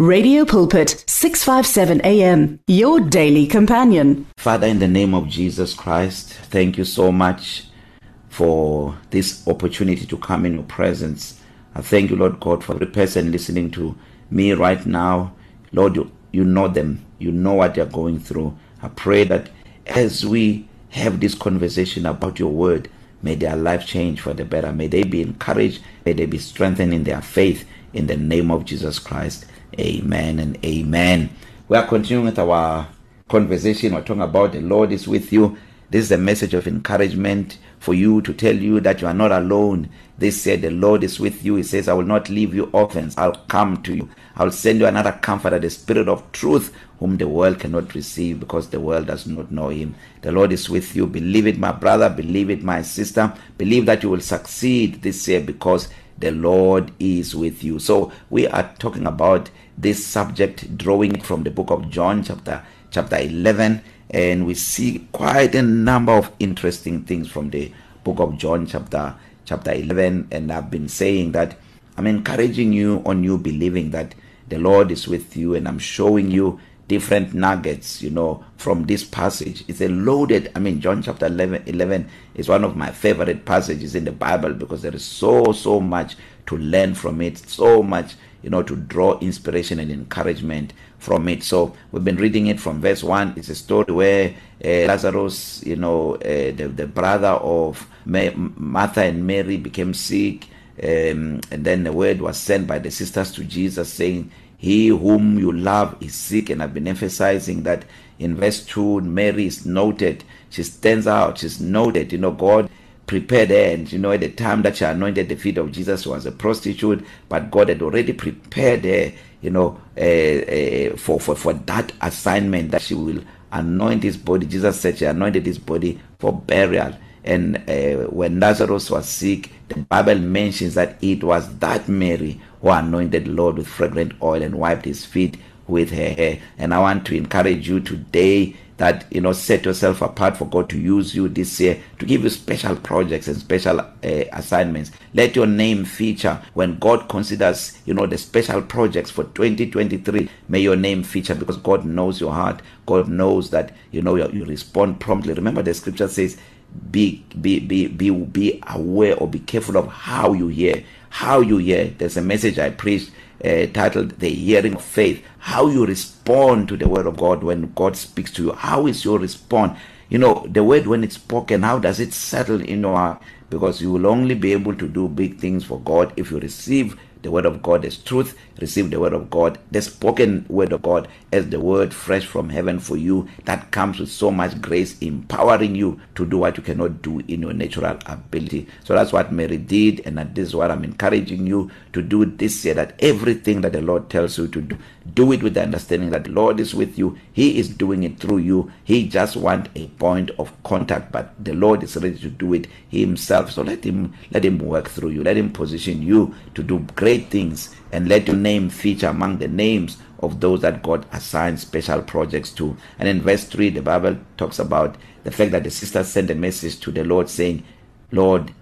Radio Pulpit 657 AM your daily companion. Father in the name of Jesus Christ, thank you so much for this opportunity to come in your presence. I thank you Lord God for every person listening to me right now. Lord, you, you know them. You know what they're going through. I pray that as we have this conversation about your word, may their life change for the better. May they be encouraged. May they be strengthened in their faith in the name of Jesus Christ. Amen and amen. We are continuing with our conversation. We're talking about the Lord is with you. This is a message of encouragement for you to tell you that you are not alone. They said the Lord is with you. He says, I will not leave you orphans. I'll come to you. I'll send you another comforter, the spirit of truth, whom the world cannot receive because the world does not know him. The Lord is with you. Believe it, my brother. Believe it, my sister. Believe that you will succeed this year because the Lord is with you. So we are talking about this subject drawing from the book of John chapter chapter 11 and we see quite a number of interesting things from the book of John chapter chapter 11 and I've been saying that I'm encouraging you on you believing that the Lord is with you and I'm showing you different nuggets you know from this passage. It's a loaded i mean john chapter 11 11 is one of my favorite passages in the bible because there is so so much to learn from it so much you know to draw inspiration and encouragement from it. So we've been reading it from verse 1 it's a story where uh, Lazarus you know uh, the the brother of Martha and Mary became sick um, and then the word was sent by the sisters to Jesus saying he whom you love is sick and I've been emphasizing that in verse 2 Mary is noted. She stands out. She's noted. You know God prepared her and you know at the time that she anointed the feet of Jesus she was a prostitute but God had already prepared her you know uh, uh, for for for that assignment that she will anoint his body. Jesus said she anointed his body for burial. And uh, when Lazarus was sick the Bible mentions that it was that Mary who anointed the Lord with fragrant oil and wiped his feet with her hair. And I want to encourage you today that you know set yourself apart for God to use you this year to give you special projects and special uh, assignments. Let your name feature. When God considers you know the special projects for 2023 may your name feature because God knows your heart. God knows that you know you, you respond promptly. Remember the scripture says be be be be be aware or be careful of how you hear. How you hear. There's a message I preached uh, titled the hearing of faith. How you respond to the word of God when God speaks to you. How is your response? You know the word when it's spoken how does it settle in your heart? Because you will only be able to do big things for God if you receive the word of God as truth receive the word of God. The spoken word of God as the word fresh from heaven for you that comes with so much grace empowering you to do what you cannot do in your natural ability. So that's what Mary did and that is what I'm encouraging you to do this year that everything that the Lord tells you to do do it with the understanding that the Lord is with you. He is doing it through you. He just want a point of contact but the Lord is ready to do it himself. So let him let him work through you. Let him position you to do great things and let your name feature among the names of those that God assigns special projects to. And in verse 3 the Bible talks about the fact that the sisters sent a message to the Lord saying Lord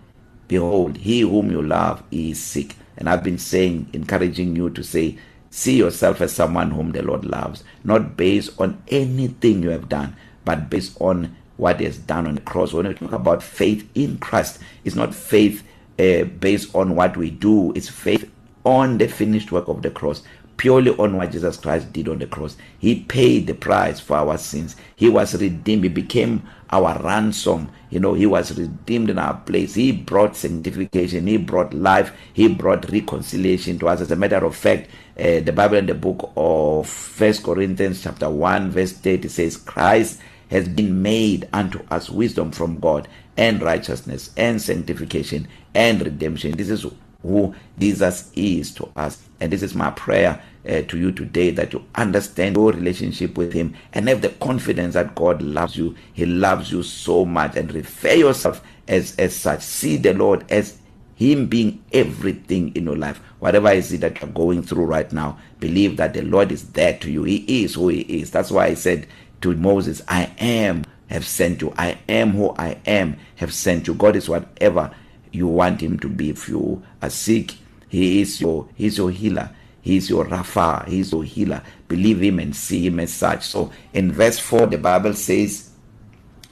behold he whom you love is sick. And I've been saying encouraging you to say see yourself as someone whom the Lord loves not based on anything you have done but based on what he has done on the cross. When we talk about faith in Christ it's not faith uh, based on what we do. It's faith on the finished work of the cross purely on what Jesus Christ did on the cross. He paid the price for our sins. He was redeemed. He became our ransom. You know he was redeemed in our place. He brought sanctification. He brought life. He brought reconciliation to us. As a matter of fact uh, the bible in the book of first corinthians chapter 1 verse 30 says christ has been made unto us wisdom from god and righteousness and sanctification and redemption. This is who Jesus is to us. And this is my prayer uh, to you today that you understand your relationship with him and have the confidence that God loves you. He loves you so much and refer yourself as as such. See the Lord as him being everything in your life. Whatever is it that you're going through right now believe that the Lord is there to you. He is who he is. That's why I said to Moses I am have sent you. I am who I am have sent you. God is whatever you want him to be if you are sick he is your he's your healer He's your Rapha, he's your healer. Believe him and see him as such. So in verse 4 the Bible says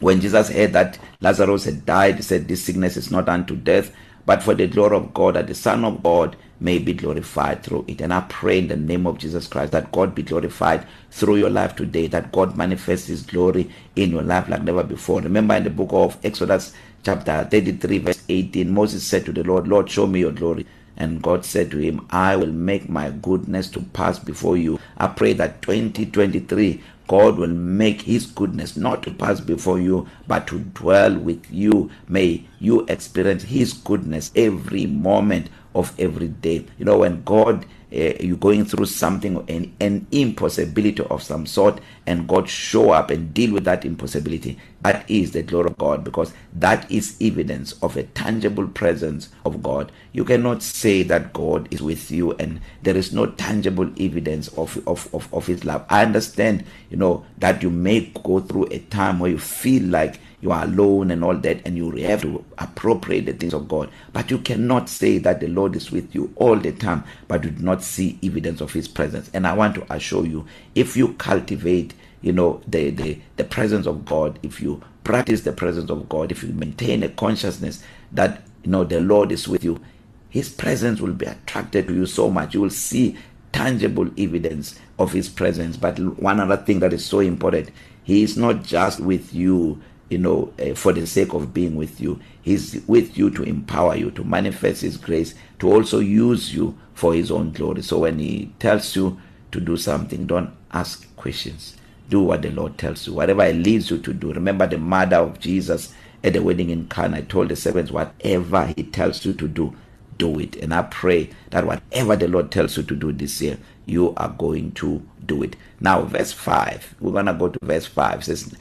when Jesus heard that Lazarus had died, he said this sickness is not unto death, but for the glory of God that the son of God may be glorified through it. And I pray in the name of Jesus Christ that God be glorified through your life today, that God manifests his glory in your life like never before. Remember in the book of Exodus chapter 33 verse 18, Moses said to the Lord, Lord, show me your glory. And God said to him, I will make my goodness to pass before you. I pray that 2023 God will make his goodness not to pass before you but to dwell with you may you experience his goodness every moment of every day you know when god you're going through something an, an impossibility of some sort and God show up and deal with that impossibility. That is the glory of God because that is evidence of a tangible presence of God. You cannot say that God is with you and there is no tangible evidence of of of, of his love. I understand you know that you may go through a time where you feel like you are alone and all that and you have to appropriate the things of God. But you cannot say that the Lord is with you all the time but you do not see evidence of his presence. And I want to assure you if you cultivate you know the the the presence of God if you practice the presence of God if you maintain a consciousness that you know the Lord is with you his presence will be attracted to you so much. You will see tangible evidence of his presence. But one other thing that is so important he is not just with you. You know uh, for the sake of being with you. He's with you to empower you to manifest his grace to also use you for his own glory. So when he tells you to do something don't ask questions. Do what the lord tells you. Whatever he leads you to do. Remember the mother of jesus at the wedding in Cana. Told the servants whatever he tells you to do do it. And i pray that whatever the lord tells you to do this year you are going to do it. Now verse 5 we're going to go to verse 5 it says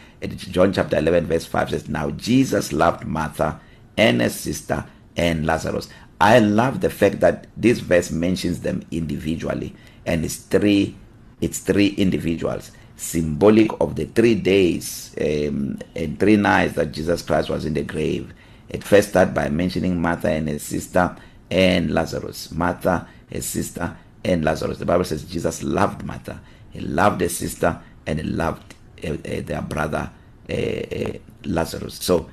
John chapter 11 verse 5 says now Jesus loved Martha and her sister and Lazarus. I love the fact that this verse mentions them individually and it's three it's three individuals. Symbolic of the 3 days um, and 3 nights that Jesus Christ was in the grave. It first start by mentioning Martha and her sister and Lazarus Martha her sister and Lazarus the Bible says Jesus loved Martha he loved her sister and he loved uh, uh, their brother uh, uh, Lazarus. So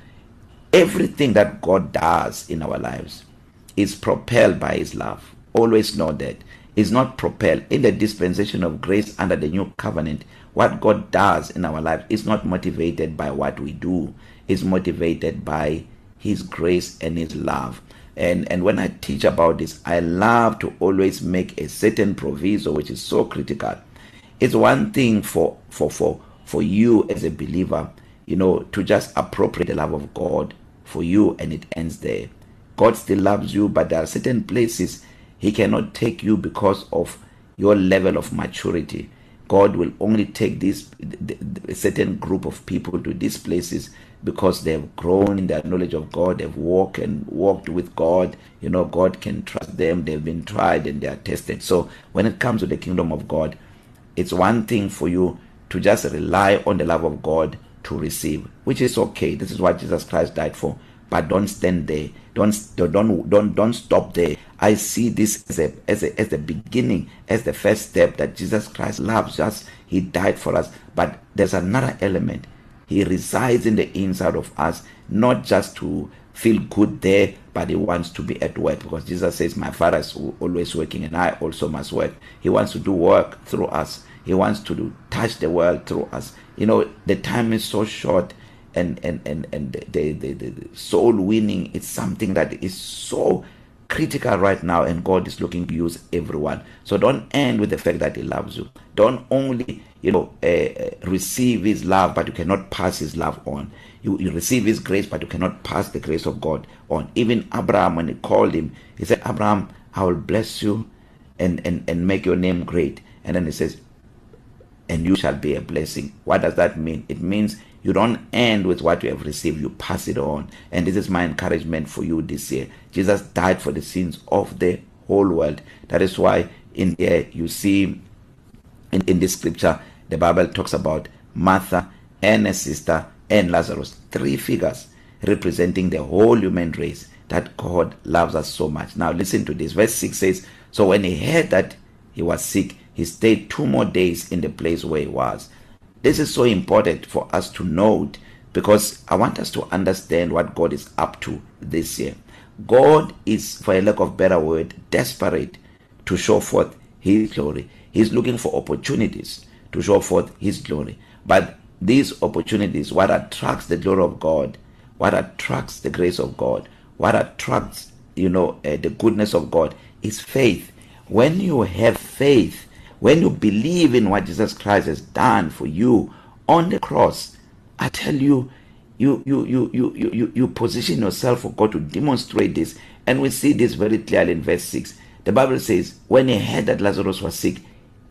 everything that God does in our lives is propelled by his love. Always know that is not propelled in the dispensation of grace under the new covenant. What God does in our life is not motivated by what we do. It's motivated by his grace and his love. And and when I teach about this, I love to always make a certain proviso which is so critical. It's one thing for for for for you as a believer you know to just appropriate the love of God for you and it ends there God still loves you but there are certain places he cannot take you because of your level of maturity God will only take this a certain group of people to these places because they have grown in their knowledge of God they've walked and walked with God. You know God can trust them. They've been tried and they are tested. So when it comes to the kingdom of God it's one thing for you to just rely on the love of God to receive which is okay. This is what Jesus Christ died for. But don't stand there. Don't don't don't don't stop there. I see this as a as a as the beginning as the first step that Jesus Christ loves us. He died for us. But there's another element. He resides in the inside of us not just to feel good there but he wants to be at work. Because Jesus says my father is always working and I also must work. He wants to do work through us. He wants to do, touch the world through us. You know the time is so short. And and and and the the, the, the soul winning is something that is so critical right now and God is looking to use everyone. So don't end with the fact that he loves you. Don't only you know uh, receive his love but you cannot pass his love on. You, you receive his grace but you cannot pass the grace of God on. Even Abraham when he called him he said Abraham I will bless you and and and make your name great. And then he says and you shall be a blessing. What does that mean? It means you don't end with what you have received, you pass it on. And this is my encouragement for you this year. Jesus died for the sins of the whole world. That is why in here you see in, in this scripture the Bible talks about Martha and her sister and Lazarus, three figures representing the whole human race that God loves us so much. Now listen to this. Verse 6 says, So when he heard that he was sick, he stayed two more days in the place where he was. This is so important for us to note because I want us to understand what God is up to this year. God is, for a lack of better word, desperate to show forth his glory. He's looking for opportunities to show forth his glory. But these opportunities, what attracts the glory of God, what attracts the grace of God, what attracts, you know, uh, the goodness of God is faith. When you have faith, when you believe in what Jesus Christ has done for you on the cross, I tell you, you you you you you you position yourself for God to demonstrate this. And we see this very clearly in verse 6 the bible says when he heard that Lazarus was sick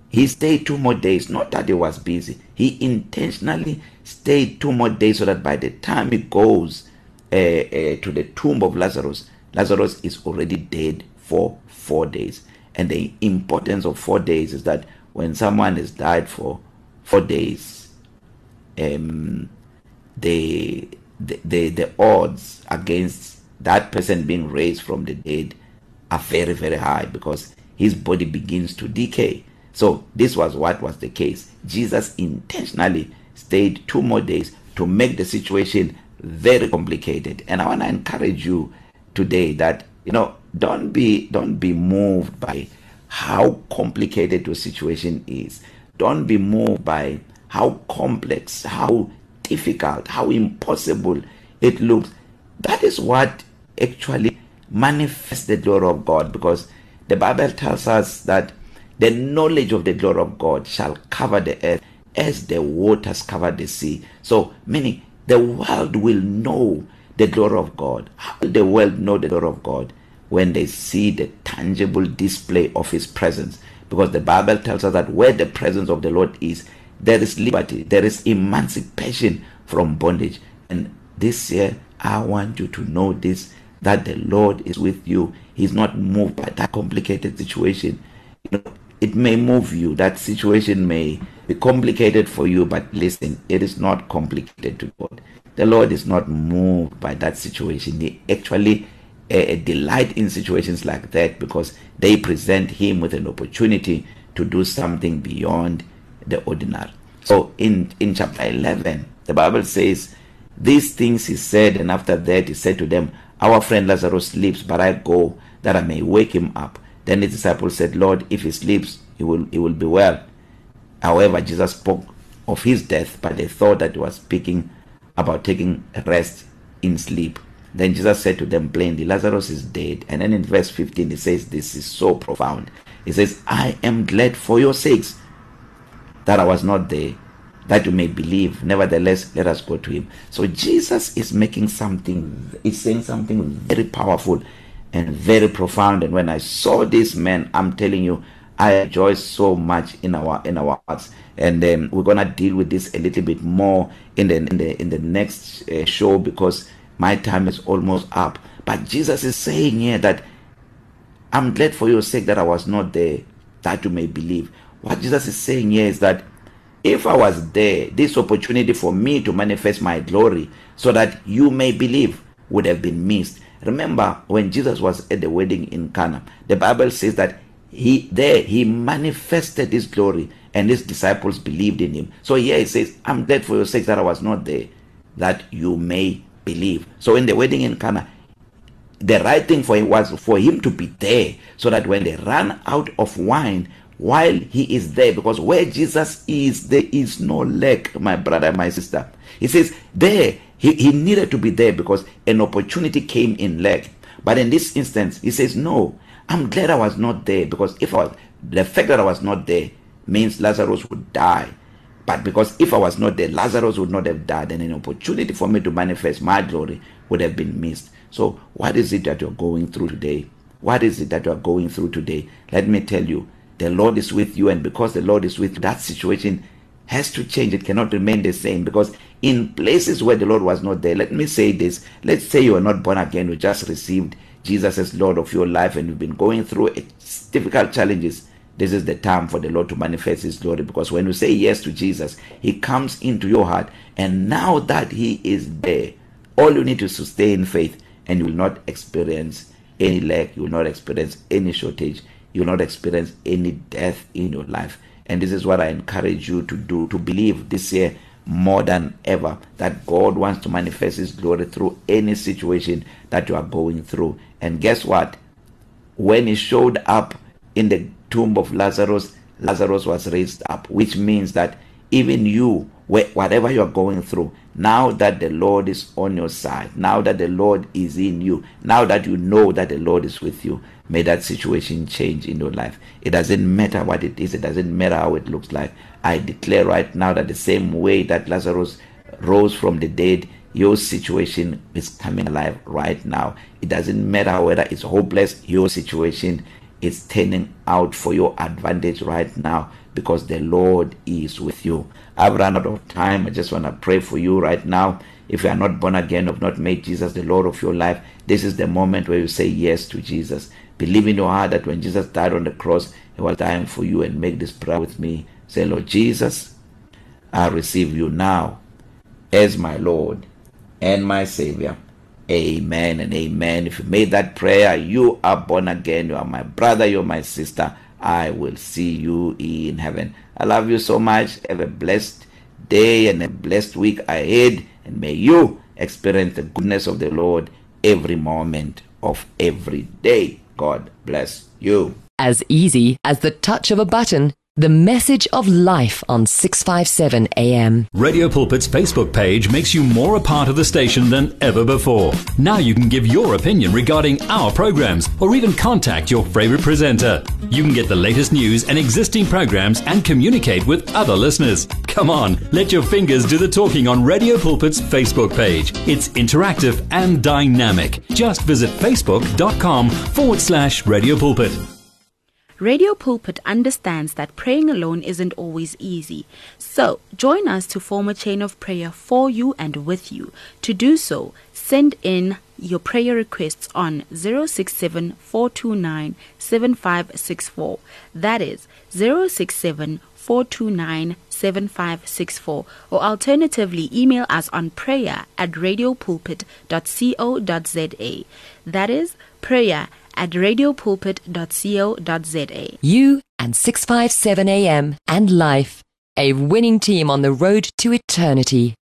he stayed two more days not that he was busy. He intentionally stayed two more days so that by the time he goes uh, uh, to the tomb of Lazarus Lazarus is already dead for 4 days. And the importance of 4 days is that when someone has died for 4 days um the the the, the odds against that person being raised from the dead are very very high because his body begins to decay. So this was what was the case. Jesus intentionally stayed two more days to make the situation very complicated. And i want to encourage you today that you know don't be don't be moved by how complicated your situation is don't be moved by how complex how difficult, how impossible it looks. That is what actually manifests the glory of God because the Bible tells us that the knowledge of the glory of God shall cover the earth as the waters cover the sea. So, meaning the world will know the glory of God. How will the world know the glory of God? When they see the tangible display of His presence. Because the Bible tells us that where the presence of the Lord is, there is liberty there is emancipation from bondage. And this year i want you to know this that the lord is with you. He's not moved by that complicated situation. You know it may move you that situation may be complicated for you but listen it is not complicated to god. The lord is not moved by that situation. He actually uh, delight in situations like that because they present him with an opportunity to do something beyond the ordinary. So in in chapter 11 the Bible says these things he said and after that he said to them our friend Lazarus sleeps but I go that I may wake him up. Then the disciples said Lord if he sleeps he will he will be well. However Jesus spoke of his death but they thought that he was speaking about taking rest in sleep. Then Jesus said to them plainly Lazarus is dead. And then in verse 15 he says this is so profound. He says I am glad for your sakes that I was not there that you may believe. Nevertheless let us go to him. So Jesus is making something is saying something very powerful and very profound. And when I saw this man I'm telling you I enjoy so much in our in our hearts. And um, we're going to deal with this a little bit more in the in the in the next uh, show because my time is almost up but Jesus is saying here that I'm glad for your sake that I was not there that you may believe what Jesus is saying here is that if I was there, this opportunity for me to manifest my glory so that you may believe would have been missed. Remember when Jesus was at the wedding in Cana, the Bible says that he there he manifested his glory and his disciples believed in him. So here it says, I'm glad for your sake that I was not there, that you may believe. So in the wedding in Cana, the right thing for him was for him to be there so that when they ran out of wine while he is there because where Jesus is there is no lack my brother my sister. He says there he, he needed to be there because an opportunity came in lack. But in this instance he says no I'm glad I was not there because if I was the fact that I was not there means Lazarus would die. But because if I was not there Lazarus would not have died and an opportunity for me to manifest my glory would have been missed. So what is it that you're going through today? What is it that you're going through today? Let me tell you the Lord is with you and because the Lord is with you, that situation has to change. It cannot remain the same because in places where the Lord was not there let me say this. Let's say you are not born again you just received Jesus as Lord of your life and you've been going through difficult challenges. This is the time for the Lord to manifest his glory because when you say yes to Jesus he comes into your heart and now that he is there all you need is to stay in faith and you will not experience any lack you will not experience any shortage you'll not experience any death in your life. And this is what I encourage you to do to believe this year more than ever that God wants to manifest his glory through any situation that you are going through. And guess what? When he showed up in the tomb of Lazarus, Lazarus was raised up, which means that even you whatever you are going through now that the Lord is on your side now that the Lord is in you now that you know that the Lord is with you may that situation change in your life. It doesn't matter what it is it doesn't matter how it looks like. I declare right now that the same way that Lazarus rose from the dead your situation is coming alive right now. It doesn't matter whether it's hopeless your situation is turning out for your advantage right now because the Lord is with you. I've run out of time. I just want to pray for you right now. If you are not born again have not made Jesus the Lord of your life this is the moment where you say yes to Jesus. Believe in your heart that when Jesus died on the cross he was dying for you and make this prayer with me. Say Lord Jesus I receive you now as my Lord and my savior. Amen and amen. If you made that prayer you are born again. You are my brother you're my sister. I will see you in heaven. I love you so much. Have a blessed day and a blessed week ahead. And may you experience the goodness of the Lord every moment of every day. God bless you. As easy as the touch of a button, the message of life on 657 AM. Radio Pulpit's Facebook page makes you more a part of the station than ever before. Now you can give your opinion regarding our programs or even contact your favorite presenter. You can get the latest news and existing programs and communicate with other listeners. Come on, let your fingers do the talking on Radio Pulpit's Facebook page. It's interactive and dynamic. Just visit facebook.com forward slash Radio Pulpit. Radio Pulpit understands that praying alone isn't always easy. So, join us to form a chain of prayer for you and with you. To do so, send in your prayer requests on 067 429 7564. That is 067 429 7564 or alternatively email us on prayer at radiopulpit.co.za. That is prayer at radiopulpit.co.za. You and 657 AM and life, a winning team on the road to eternity.